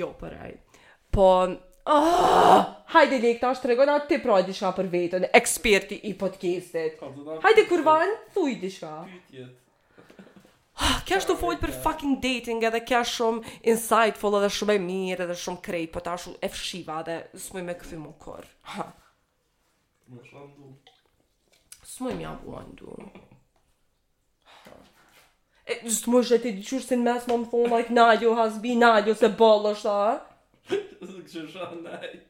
jo, për ai. Po, oh, hajde Lekë, tash tregona ti pra diçka për veten, eksperti i podcastit. Po, hajde kurvan, thuj diçka. Pytjet. Ah, kesh tu folë për fucking dating edhe ke shumë insightful edhe shumë e mirë edhe shumë krejt, po tash unë e fshiva edhe s'muj me kthy mo kurrë. Më shkon du. S'më një avuan du. E, s'të më shëti të qurë si në mes me më thonë, like, nalu, hasbi, nalu, se boll është, a? S'të kështë shonë, nalu.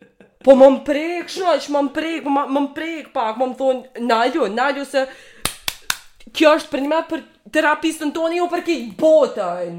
Po me më prek, shoqe, me më prek, po me më prek pak, me më thonë, nalu, nalu, se... Kjo është përnime për terapisten tone, jo për kejt botën.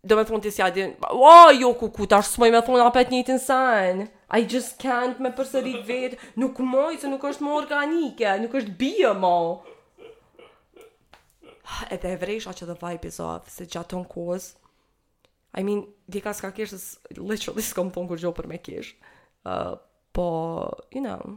Domethonë ti s'je, a din O, jo kuku tash s'muj me thonë apet njëjtin sen I just can't me përsërit veten Nuk muj se nuk është mo organike Nuk është bio mo Edhe e vrejsha që dhe vibe is off Se gjatë tonë kohës I mean, Dika s'ka keshë Literally s'kom thonë kurgjo për me keshë uh, Po, you know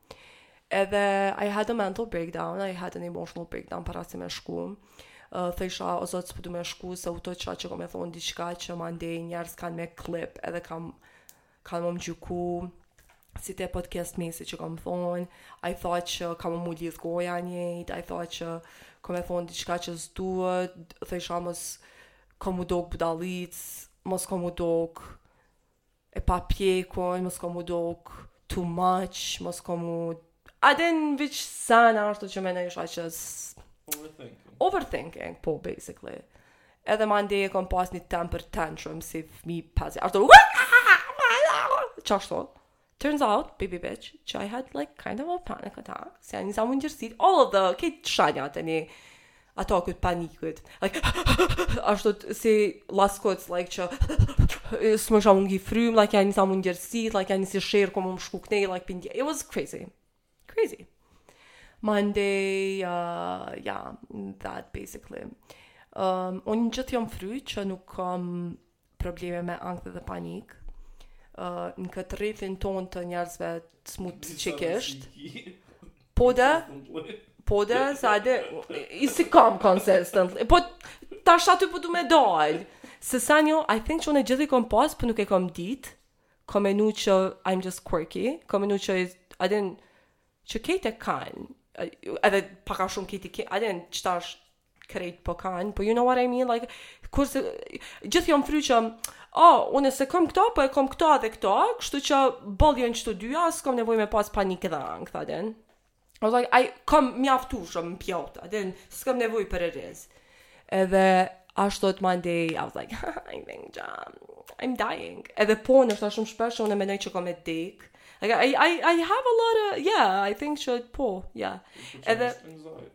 Edhe I had a mental breakdown, I had an emotional breakdown para se me shku. Uh, thojsha, o zot, s'po du me shku, se u tutsha që kom me thonë diçka që mandej njerës kanë me klip, edhe kam, kanë me më gjyku, si te podcast mesi që kam thonë, I thought që ka me m'u lidh goja nyjt, I thought që kom me thonë diçka që s'duhet, thojsha, mos kom u dok budallicë, mos kom u dok e papjekun, mos kom u dok too much, mos kom u, a din, veç sene ashtu që menojsha që overthinking. overthinking, po basically. Edhe mandej e kom pas një temper tantrum si fmi pasi, ashtu qashtu. Turns out, baby bitch, që I had like kind of a panic attack, se ja nisa m'u djersit, all of the, kejt shenjat e një, atakut panikut, like, ashtu si laskoc, like, që s'mujsha m'u ngi frymë, like, ja nisa m'u djersit, like, ja nisi shirë, ku me më shku knej, like, pindje, it was crazy, crazy. Mandej, uh, yeah, that basically. Um, unë gjithë jam fry që nuk kam probleme me ankth dhe panik. Ë uh, në këtë rrethin tonë të njerëzve të smutë psiqikisht. Po de. Po de, se a din s'i kam consistently. Po tash aty po du me dal. Se sa një, I think që unë gjithë i kom pas, po nuk e kom dit. Kom menu që I'm just quirky. Kom menu që, a din, që kejt e kanë, edhe pak a shumë kejt i kejt, a din, qetash krejt po kanë, po you know what I mean, like, kur se, gjithë jam fry që, oh, unë s'e kom këto, po e kom këto edhe këto, kështu që boll janë qëto dyja, s'kom nevoj me pas panik edhe ankth, a din. I was like, I kom mjaftueshëm n'pjatë, a din, s'kom nevoj për e riz. Edhe, ashtu mandej, I was like, I think, jam, I'm dying. Edhe po, unë shumë shpesh, unë e menoj që kom me dek. Like, I, I, I have a lot of, yeah, I think që, po, yeah. Edhe,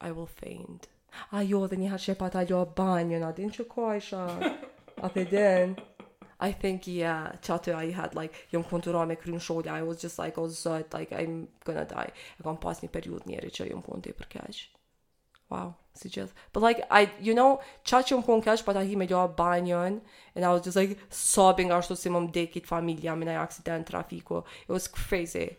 I will faint. A jo, dhe një herë që pata lo banjën, a din që ka isha, a pe din. I think, yeah, qaty I had, like, jom kon tu ra me kry n'shole, I was just like, oh, zot, like, I'm gonna die. E kam pas një periud njeri që jom kon tepër keq. Wow, si gjithë. But like, I, you know, kaq që jom kon keq, pata hi me lo banjën, and I was just like, sobbing, ashtu si me m'dek krejt familja, me naj aksident trafiku. It was crazy.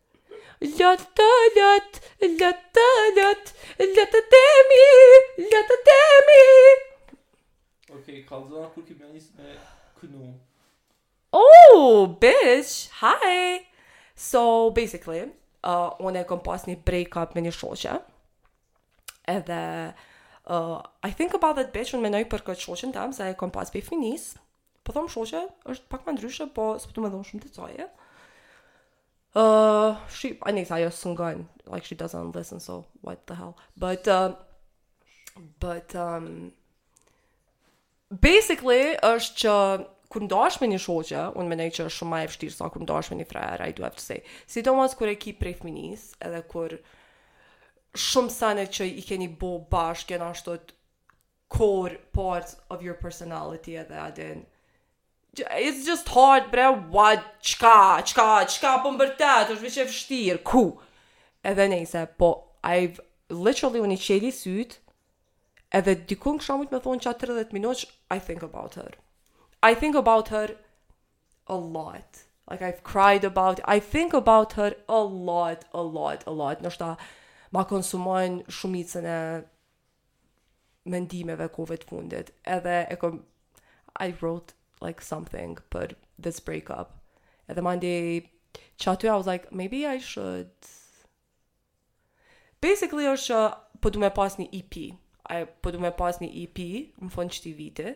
Lot të lot, lot të lot, lotët e mi, lotët e mi. Okej, okay, kallzona kur ki me ia nis me kënu. Oh, bitch, hi. So, basically, uh, unë e kom pas një break-up me një shoqe. Edhe, uh, I think about that bitch, unë menoj për këtë shoqen tem, se e kom pas prej fminis. Po thom shoqe, është pak më ndryshe, po s'po du me dhonë shumë detaje. Uh, she, I think ajo s'ngon, like she doesn't listen, so what the hell. But, uh, but, um, basically, është që kur ndash me një shoqe, unë mendoj që është shumë më e vështirë sa kur ndash me një frajer, I do have to say. Sidomos kur e ki prej fëminis, edhe kur shumë sene që i keni bo bashkë, jonë ashtu core parts of your personality edhe a din it's just hard bre what çka çka çka po m'bërtet është veç e vështirë ku edhe nejse po I've literally unë i çeli syt edhe dikun kësha mujtë me thonë qa 30 minut I think about her I think about her a lot like I've cried about I think about her a lot a lot a lot nështë ta ma konsumon shumicën e mendimeve kohëve të fundit, edhe e kom, I wrote like something për this breakup, edhe mandej, qaty I was like, maybe I should, basically është që, po du me pas një EP, I, po du me pas një EP, n'fund t'qëtij viti,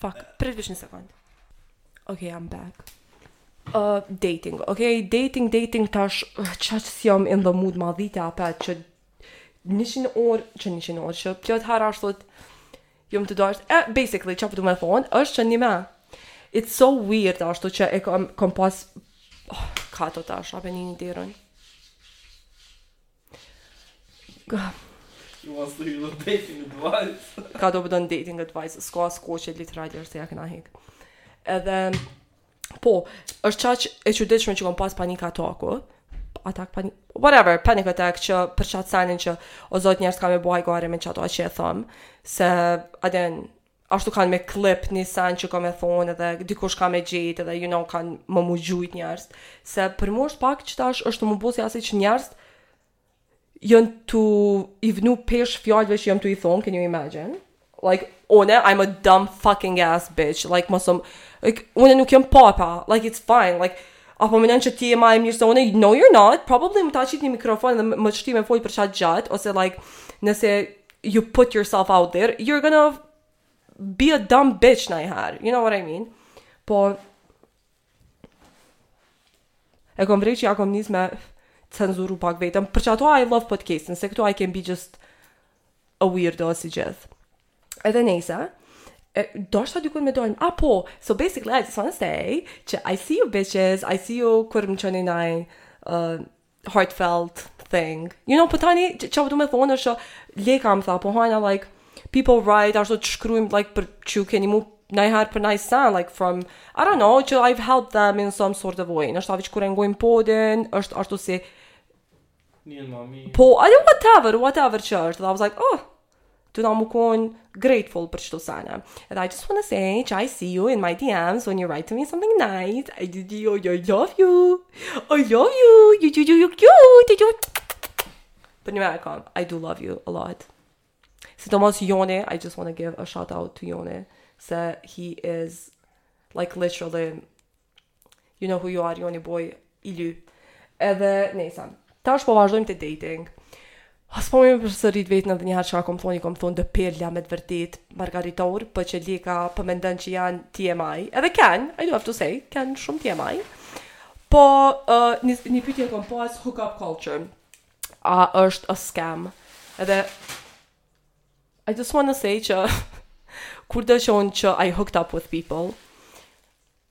Fuck, prit veç një sekundë. Ok, I'm back. Uh, dating, ok, dating, dating tash, as s'jam in the mood ma dhite ape, qe 100 orë, qe 100 orë, që plot herë ashtu, jom të dojshtë, eh, basically, çka po du me thonë, është që njime, it's so weird ashtu që e kom, kom pas, oh, ka të tash, ape një një derën. Ju mos të ju dating advice. Ka të bo dating advice, s'ka as koqe literally se ja kena hik. Edhe po, është qaq e çuditshme që kom pas panik ataku. Atak panik, whatever, panic attack që për qat senin që o zot njerëz ka me m'gjujt gurë me qato që e thom se a din ashtu kanë me klipu ni sen që kom me thonë edhe dikush ka me e gjetë edhe you know kanë me m'u gjujt njerëz se për mu është pak që tash është m'u bo si asi që njerëzit janë tu i vnu peshë fjallëve që jom tu i thonë can you imagine like unë I'm a dumb fucking ass bitch like më s'jom like, unë nuk jom papa like it's fine like apo me mendu që ti je ma e mirë se unë no you're not probably me ta qitë një mikrofon dhe me të qitë me folë për qaq gjatë ose like nëse you put yourself out there, you're gonna be a dumb bitch najherë, you know what I mean? Po, e kom vrejt që ja kom nis me cenzuru pak veten, për qato I love podcastin, se këtu I can be just a weirdo si gjith. Edhe nejse, e, deshta dikun me dalë, a po, so basically I just wanna say, që I see you bitches, I see you kur më çoni naj, uh, heartfelt thing. You know, po tani çka du me thonë është Leka më tha, po hana like people write ashtu të shkrujnë like për m'shkruni mu najherë për naj sen like from I don't know, që I've helped them in some sort of way. Ndoshta veç kur e ngojmë podin, është ashtu si Një mami. Po, I don't whatever, whatever që është. Dhe I was like, oh, duna me kon grateful për qëto sene. And I just want to say që I see you in my DMs when you write to me something nice. I, I, I love you. I love you. You, you, you, you, cute. You, Përnime e kom, I do love you a lot. Sidomos Joni, I just want to give a shout out to Joni. Se he is like literally You know who you are, Joni boy, ily. Edhe, nejse, tash po vazhdojmë te dating. A s'po e përsëris veten edhe njëherë çka kom thonë, kom thonë dhe perla me të vërtet, margaritarë, po që Leka po mendon që janë TMI, edhe kanë, I do have to say, kanë shumë TMI, po uh, një, një pytje kom pas hook up culture, a është a scam, edhe, I just wanna say që, kur thom që unë që I hooked up with people,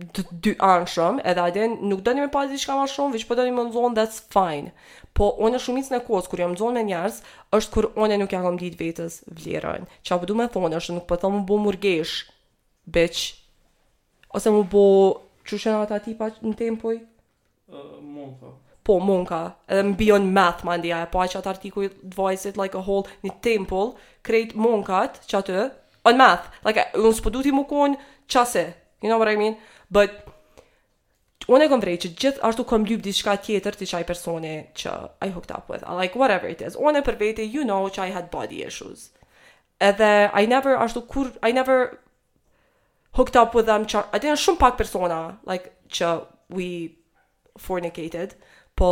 të dyanshëm, edhe a din nuk doni me pas diçka ma shumë, veç po doni m'u nzon that's fine. Po unë shumicën e kohës kur jom nzon me njerëz, është kur unë nuk ja kom ditë vetes vlerën. Çka po du me thonë është nuk po thom m'u bo murgesh. Bitch. Ose m'u bo qysh ata tipa në tempuj. Monka. Po, Monka. Edhe me be on meth, ma ndja, e pa qatë artikull, why is it like a whole, një temple, krejt Monkat, që atë, on meth. Like, unë s'po du ti m'u konë qasi, you know what I mean? But, unë e kom vrejt që gjithë ashtu kom lyp diçka tjetër te qaj personi që I hooked up with, like whatever it is. Unë e për vete, you know, që I had body issues. Edhe I never ashtu kur I never hooked up with them, qa, aty janë shumë pak persona, like, që we fornicated, po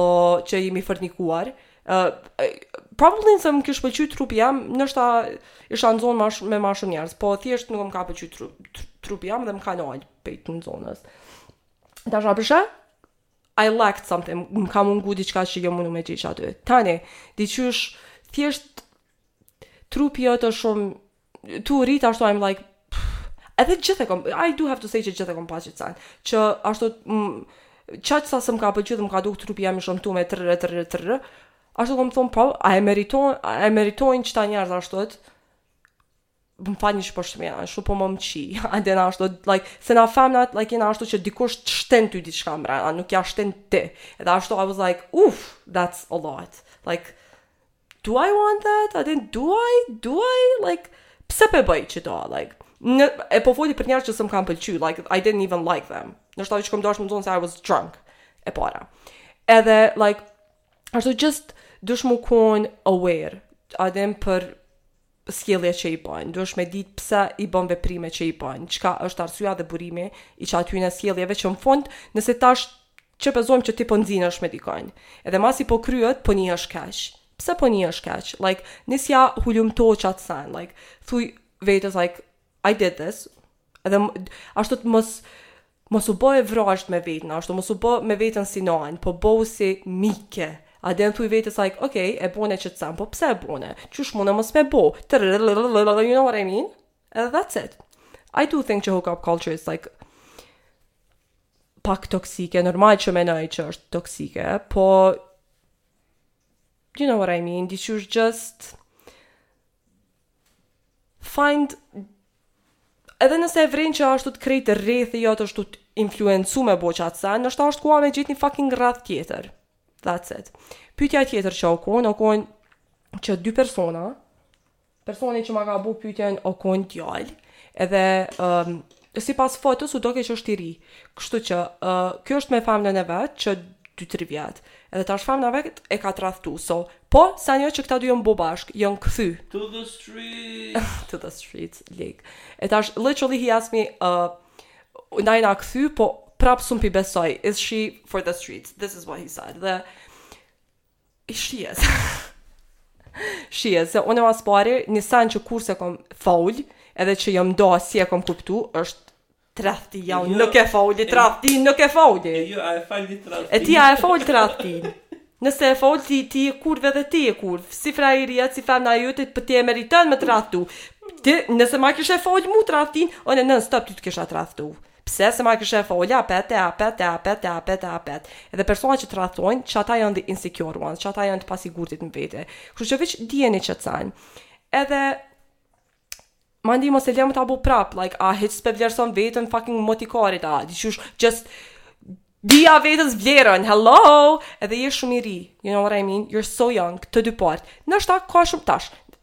që jemi fornikuar, uh, probably nëse më kish pëlqy trupi jem, nashta isha nxonë mash, me ma shumë njerëz, po thjesht nuk më ka pëlqy tru, tru, trupi jem dhe më ka nalë prej të nxonës. Tash apshe, I lacked something, më ka mungu diçka që jom mundu me gjetë aty. Tani, diqysh, thjesht trupi jot shumë Tu rrit ashtu I'm like edhe gjithë e kom I do have to say që gjithë e kom pas qit sen që ashtu qaq sa s'm ka pëlqyer më ka dukur trupi jem i shëmtuar me trr trr trr ashtu kam thon po a e meriton a e meritojnë qeta njerëz ashtu më falni që po shtëmja, ashtu po më qi, a din na ashtu, like, se na femnat, like, jena ashtu që dikush të shten ty diçka mrena, nuk ja shten ti, edhe ashtu, I was like, uff, that's a lot, like, Do I want that? A din, do I? Do I? Like, pse po e bëj qeto, like, në, e po foli për njerëz që s'më kan pëlqy, like, I didn't even like them. Nashta kom dasht m'u nxonë se I was drunk, e para. Edhe, like, ashtu just, duhesh m'u kon aware, a din për sjellje që i bën, duhesh me dit pse i bën veprime që i bën, çka është arsyja dhe burimi i qatyne sjelljeve që në fund, nëse tash Që po e zojmë që ti po nxinësh me dikon. Edhe masi po kryhet, po njihesh keq. Pse po njihesh keq? Like, nis ja hulumto qatë sen. Like, thuj vetes like, I did this. Edhe ashtu të mos mos u bë e vrazhd me veten, ashtu mos u bë me veten si nanë, po bëu si mike. A din thuj vetes like, ok, e bone qët sen, po pse e bone? Qysh muna mos me bo? You know what I mean? And that's it. I do think që hookup culture is like pak toksike, normal që menoj që është toksike, po you know what I mean, you just find edhe nëse e vrin që ashtu të krejt rrethi jot ashtu u t'influencu me bo qatë sen, nashta ashtë koha me gjetë një fucking rreth tjetër. That's it. Pytja tjetër qa o konë, o konë që dy persona, Personi që ma ka bu pytjen o konë djalë, edhe um, sipas fotos u doke që është i ri. Kështu që, uh, ky është me femnën e vet që 2-3 vjet. Edhe tash femna e vet e ka tradhtu, so, po, sa do që këta dy janë bo bashkë, janë kthy. To the streets! to the streets, like. E tash, literally, he asked me, uh, na jena kthy, po, prapë s'un po i besoj, is she for the streets? This is what he said. Dhe, And she is. She is, se unë mas pari, një sen që kurrë s'e kom fal, edhe që gjithmonë s' e kom kuptu, është tradhtia, unë jo, nuk e fali, tradhtinë nuk e fali. E jo, a e fali tradhtinë. E ti a e fal tradhtinë. Nëse e fal ti, ti je kurvë edhe ti je kurvë. Si frajeri, si femna ju, ti për ti e meriton me tradhtu. Ti, nëse ma kishe fal mu tradhtinë, unë non stop ty të kisha tradhtu. Pse se ma kishe fal apet e apet e apet e apet e apet. Edhe personat që tradhtojnë, që ata janë the insecure ones, që ata janë të pasigurtit në vete. Kështu që veç dijeni që s'kanë. Edhe mandej mos e le me ta bo prap, like, a hiç s'pe vlerëson veten fucking motikarit, a, di qysh, just, dija vetes vlerën, hello! Edhe je shumë i ri, you know what I mean? You're so young, të dy palët. Nëse ta ka bo tash,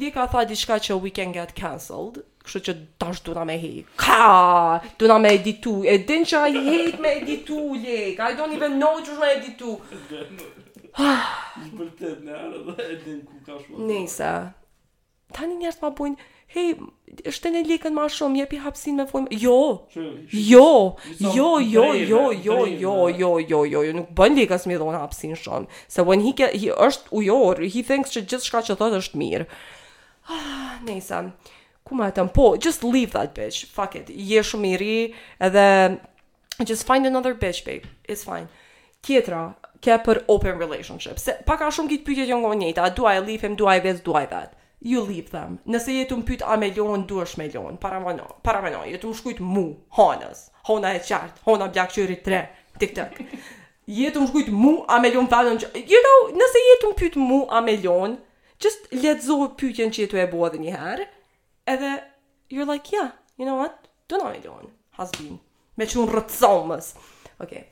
Leka tha diçka që we can get cancelled, kështu që tash dona me hjek. Ka, dona me editu. E din që I hate me editu Lek. I don't even know qysh me editu. Vërtet në arë dhe e din ku ka shumë. Nëse. Tani njerëz ma bujnë, hey, Shtine Lekën ma shumë, jepi hapsinë me fol. Jo, jo, jo, jo, jo, jo, jo, jo, jo, jo, jo, nuk bën Lekës me i dhonë hapsinë shumë. Se when he, ke, he është ujor, he thinks që gjithçka që thotë është mirë. Ah, nejse, ku metëm, po, just leave that bitch, fuck it, je shumë i ri, edhe Just find another bitch, babe. It's fine. Tjetra, ka për open relationship. Se po ka shumë kitë pytje që ngo, qeta, do I leave him, do I this, do I that. You leave them. Nëse je tu më pyt a me lonë, duhesh me lonë. Parameno, parameno, je tu më shkrujt mu, Honës, Hona e qartë, Hona Blakqori tre, TikTok. Je tu më shkrujt mu, a me lonë frajerin që... You know, nëse je tu më pyt mu, a me lonë, just lexo pytjen që je tu e bo edhe njëherë, Edhe, you're like, yeah, you know what, du me lonë, has been, me çu n'rrotë t'somës. Okay.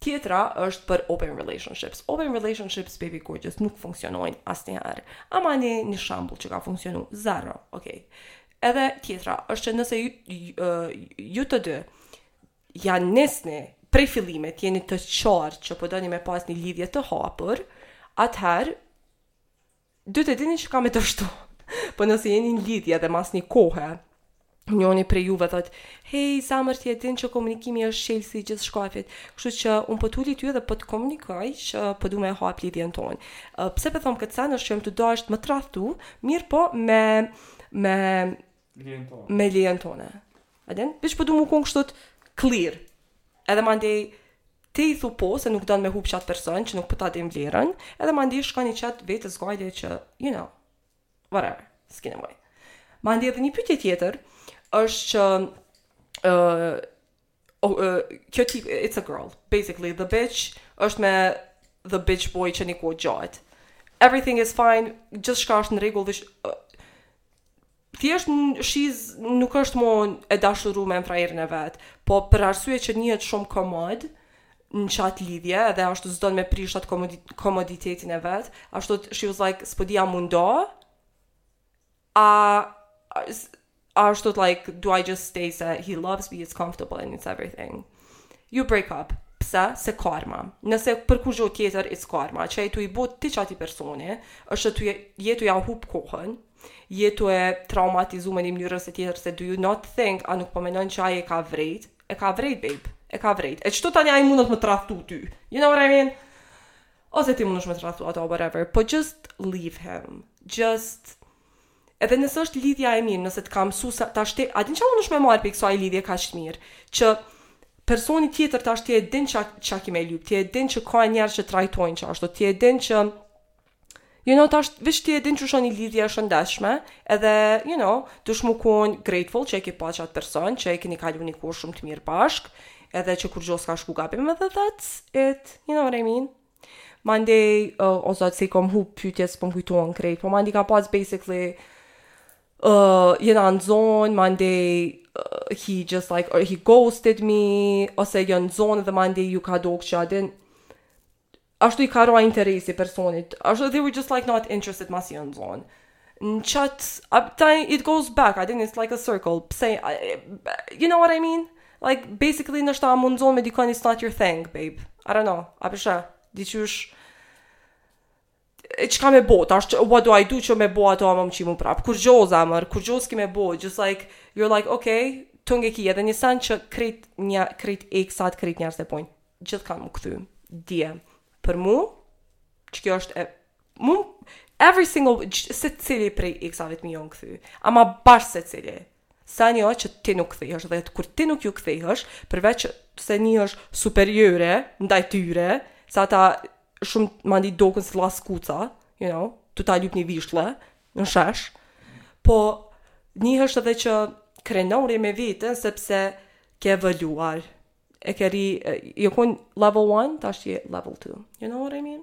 Tjetra është për open relationships. Open relationships, baby gorgeous, nuk funksionojnë asnjëherë. Ama një, një shembull që ka funksionu, zero, ok. Edhe tjetra është që nëse ju, ju, ju të dy ja nisni prej fillimit, jeni të qartë që po doni me pas një lidhje të hapur, atëherë Dytë e dini që ka me dështu. Po nëse jeni në lidhje dhe mas një kohe, njoni prej juve thot, hej, zemër ti e din që komunikimi është çelsi i gjithçkafit, kështu që unë po t'uli ty dhe po të komunikoj që po du me e hap lidhjen tonë. Pse po thom këtë sen është që jam tu dasht me t'tradhtu, mirëpo me, me Lejen tane. Me lejen tane. A din? Veç po du m'u kon kështu clear. Edhe mandej ti i thu po se nuk don me hup qat person që nuk po ta din vlerën, edhe mandej shkon i qet vetes gajle që you know. Whatever. Skin away. Mandej edhe një pyetje tjetër është që ë uh, oh, uh, kjo tip it's a girl basically the bitch është me the bitch boy që një kohë t'gjatë everything is fine gjithçka është në rregull dhe uh, thjesht she's nuk është më e dashurume n'frajerin e vet po për arsye që nihet shumë komod në qat lidhje dhe ashtu s'don me prish atë komoditetin e vet ashtu she was like s'po di a m'u nda A a ashtu like, do I just stay se he loves me, it's comfortable and it's everything. You break up. Pse? Se karma. Nëse për kurgjo tjetër, it's karma. Që je tu i bo ti qatij personi, është se je tu ja hup kohën, je tu e traumatizu me një mënyrë ose tjetër, se do you not think, a nuk po menon që ai e ka vrejt, e ka vrejt, babe, e ka vrejt. E qato tani ai mundet me t'tradhtu ty. You know what I mean? Ose ti mundesh me tradhtu ata whatever, po just leave him. Just edhe nëse është lidhja e mirë, nëse të ka mësu sa ta shte, a din çka mundesh me marr prej kësaj lidhje kaq të mirë, që personi tjetër tash ti e din çka çka ki me lyp, ti e din që ka njerëz që t'trajtojnë qashtu, ti e din që You know, tash veç ti e din qysh o një lidhje e shëndetshme, edhe, you know, duhesh m'u kon grateful që e ke pas qat person, që e keni kalu një kohë shumë të mirë bashk, edhe që kurgjo s'ka shku gabim edhe that's it, you know what I mean? Mandej, uh, o Zot, se i kom hup pytjet, s'po m'kujtohen krejt, po mandej ka pas basically, uh, jena zonë, mandej, uh, he just like, or he ghosted me, ose janë zonë dhe mandej ju ka do që a din, ashtu i ka ra interesi personit, ashtu they were just like not interested masi janë zonë. Në qatë, apëtaj it goes back, I think it's like a circle, pse, you know what I mean? Like, basically, nashta m'u zonë me dikon, it's not your thing, babe. I don't know, apësha, diqysh, çka me bo, tash what do I do që me bo ata me m'qi mu prap. Kurgjo zemër, kurgjo s'ki me bo, just like you're like okay, tung e ki edhe një sen që krejt një krejt eksat, krejt njerëzt e bojnë. Gjithë kanë m'u kthy. Dje. Për mu, që kjo është e mu every single secili prej eksave të mi janë kthy. Ama bash secili. S'e njoh që ti nuk kthehesh dhe kur ti nuk ju kthehesh, përveç se njihesh superiore ndaj tyre, se ata shumë mandi dokën si llaskuca, you know, tu ta lyp ni vishkull në shesh. Po njihesh edhe që krenori me veten sepse ke evoluar. E ke rrit, je kon level 1, tash je level 2. You know what I mean?